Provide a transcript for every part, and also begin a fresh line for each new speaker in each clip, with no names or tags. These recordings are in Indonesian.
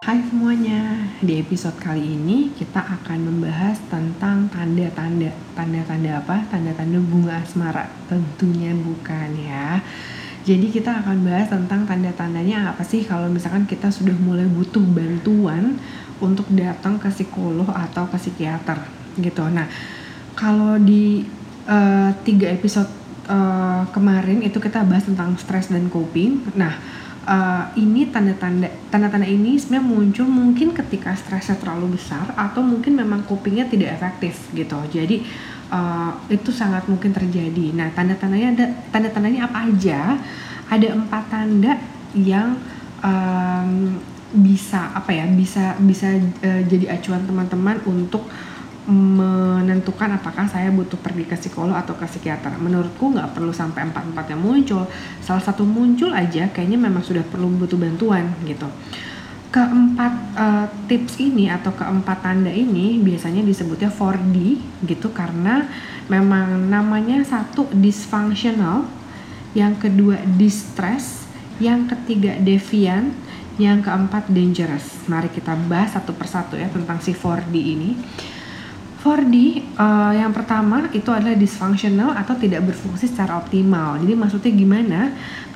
Hai semuanya, di episode kali ini kita akan membahas tentang tanda-tanda. Tanda-tanda apa? Tanda-tanda bunga asmara. Tentunya bukan ya. Jadi kita akan bahas tentang tanda-tandanya apa sih Kalau misalkan kita sudah mulai butuh bantuan Untuk datang ke psikolog atau ke psikiater gitu. Nah, kalau di uh, tiga episode uh, kemarin itu kita bahas tentang stres dan coping. Nah, uh, ini tanda-tanda tanda-tanda ini sebenarnya muncul mungkin ketika stresnya terlalu besar atau mungkin memang copingnya tidak efektif gitu. Jadi uh, itu sangat mungkin terjadi. Nah tanda-tandanya ada tanda-tandanya apa aja? Ada empat tanda yang um, bisa apa ya bisa bisa uh, jadi acuan teman-teman untuk menentukan apakah saya butuh pergi ke psikolog atau ke psikiater. Menurutku nggak perlu sampai empat-empatnya muncul. Salah satu muncul aja kayaknya memang sudah perlu butuh bantuan gitu. Keempat uh, tips ini atau keempat tanda ini biasanya disebutnya 4D gitu karena memang namanya satu dysfunctional, yang kedua distress, yang ketiga deviant, yang keempat dangerous. Mari kita bahas satu persatu ya tentang si 4D ini. 4D uh, eh, yang pertama itu adalah dysfunctional atau tidak berfungsi secara optimal. Jadi maksudnya gimana?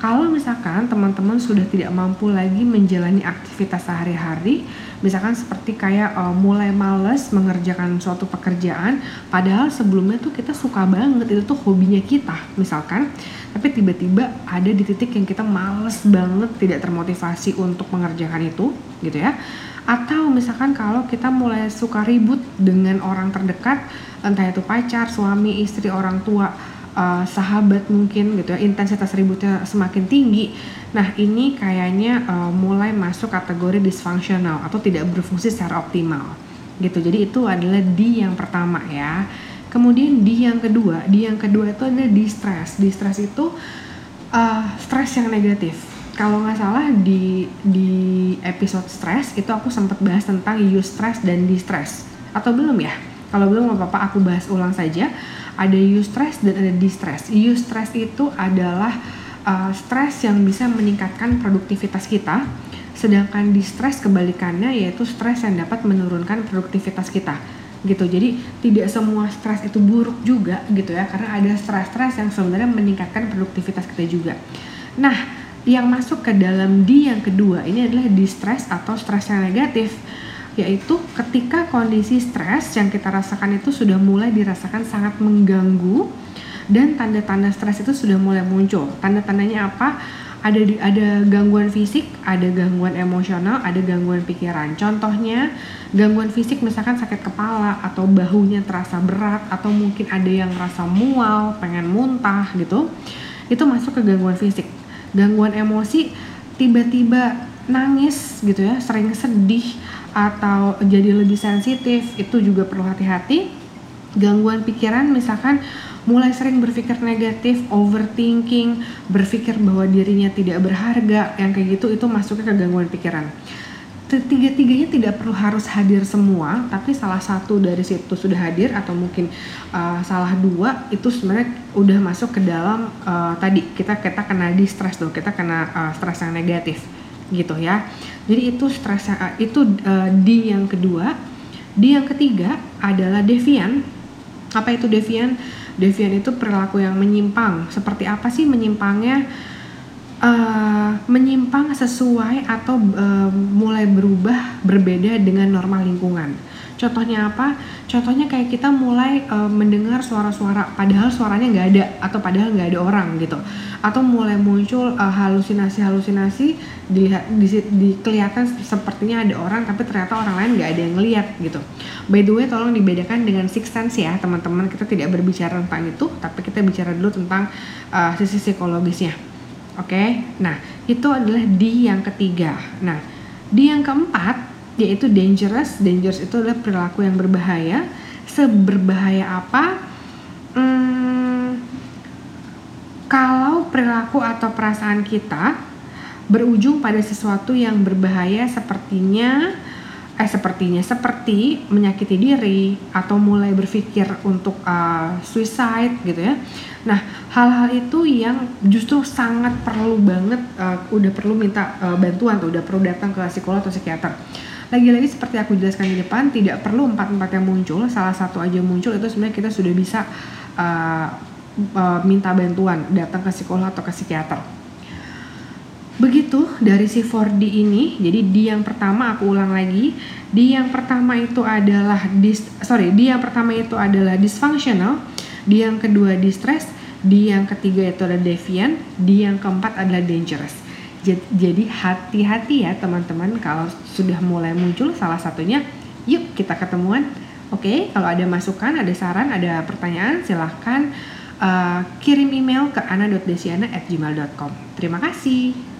Kalau misalkan teman-teman sudah tidak mampu lagi menjalani aktivitas sehari-hari, misalkan seperti kayak uh, mulai males mengerjakan suatu pekerjaan, padahal sebelumnya tuh kita suka banget itu tuh hobinya kita, misalkan, tapi tiba-tiba ada di titik yang kita males banget, tidak termotivasi untuk mengerjakan itu, gitu ya atau misalkan kalau kita mulai suka ribut dengan orang terdekat entah itu pacar, suami, istri, orang tua, uh, sahabat mungkin gitu ya intensitas ributnya semakin tinggi. Nah ini kayaknya uh, mulai masuk kategori dysfunctional atau tidak berfungsi secara optimal. Gitu. Jadi itu adalah di yang pertama ya. Kemudian di yang kedua. Di yang kedua itu adalah distress. Distress itu uh, stres yang negatif kalau nggak salah di di episode stress itu aku sempat bahas tentang eustress dan distress. Atau belum ya? Kalau belum nggak apa-apa aku bahas ulang saja. Ada eustress dan ada distress. Eustress itu adalah uh, stres yang bisa meningkatkan produktivitas kita sedangkan distress kebalikannya yaitu stres yang dapat menurunkan produktivitas kita gitu. Jadi tidak semua stres itu buruk juga gitu ya. Karena ada stres-stres yang sebenarnya meningkatkan produktivitas kita juga. Nah yang masuk ke dalam di yang kedua ini adalah distress atau stres yang negatif yaitu ketika kondisi stres yang kita rasakan itu sudah mulai dirasakan sangat mengganggu dan tanda-tanda stres itu sudah mulai muncul. Tanda-tandanya apa? Ada ada gangguan fisik, ada gangguan emosional, ada gangguan pikiran. Contohnya gangguan fisik misalkan sakit kepala atau bahunya terasa berat atau mungkin ada yang rasa mual, pengen muntah gitu. Itu masuk ke gangguan fisik gangguan emosi tiba-tiba nangis gitu ya sering sedih atau jadi lebih sensitif itu juga perlu hati-hati. Gangguan pikiran misalkan mulai sering berpikir negatif, overthinking, berpikir bahwa dirinya tidak berharga, yang kayak gitu itu masuknya ke gangguan pikiran tiga-tiganya tidak perlu harus hadir semua, tapi salah satu dari situ sudah hadir atau mungkin uh, salah dua itu sebenarnya udah masuk ke dalam uh, tadi kita kita kena di stres tuh, kita kena uh, stres yang negatif gitu ya. Jadi itu stres uh, itu uh, di yang kedua, di yang ketiga adalah devian. Apa itu devian? Devian itu perilaku yang menyimpang. Seperti apa sih menyimpangnya? Uh, menyimpang sesuai atau uh, mulai berubah berbeda dengan normal lingkungan. Contohnya apa? Contohnya kayak kita mulai uh, mendengar suara-suara padahal suaranya nggak ada atau padahal nggak ada orang gitu. Atau mulai muncul uh, halusinasi-halusinasi dilihat di, di kelihatan sepertinya ada orang tapi ternyata orang lain nggak ada yang ngeliat gitu. By the way tolong dibedakan dengan six sense ya teman-teman. Kita tidak berbicara tentang itu tapi kita bicara dulu tentang uh, sisi psikologisnya Oke, okay? nah itu adalah di yang ketiga. Nah, di yang keempat yaitu dangerous. Dangerous itu adalah perilaku yang berbahaya. Seberbahaya apa? Hmm, kalau perilaku atau perasaan kita berujung pada sesuatu yang berbahaya sepertinya eh sepertinya seperti menyakiti diri atau mulai berpikir untuk uh, suicide gitu ya. Nah, hal-hal itu yang justru sangat perlu banget uh, udah perlu minta uh, bantuan tuh, udah perlu datang ke psikolog atau psikiater. Lagi-lagi seperti aku jelaskan di depan, tidak perlu empat-empat yang muncul, salah satu aja muncul itu sebenarnya kita sudah bisa uh, uh, minta bantuan, datang ke psikolog atau ke psikiater. Begitu dari si 4D ini, jadi di yang pertama aku ulang lagi, di yang pertama itu adalah dis, sorry, di yang pertama itu adalah dysfunctional, di yang kedua distress, di yang ketiga itu ada deviant, di yang keempat adalah dangerous. Jadi hati-hati ya teman-teman kalau sudah mulai muncul salah satunya, yuk kita ketemuan. Oke, kalau ada masukan, ada saran, ada pertanyaan, silahkan uh, kirim email ke ana.desiana@gmail.com. Terima kasih.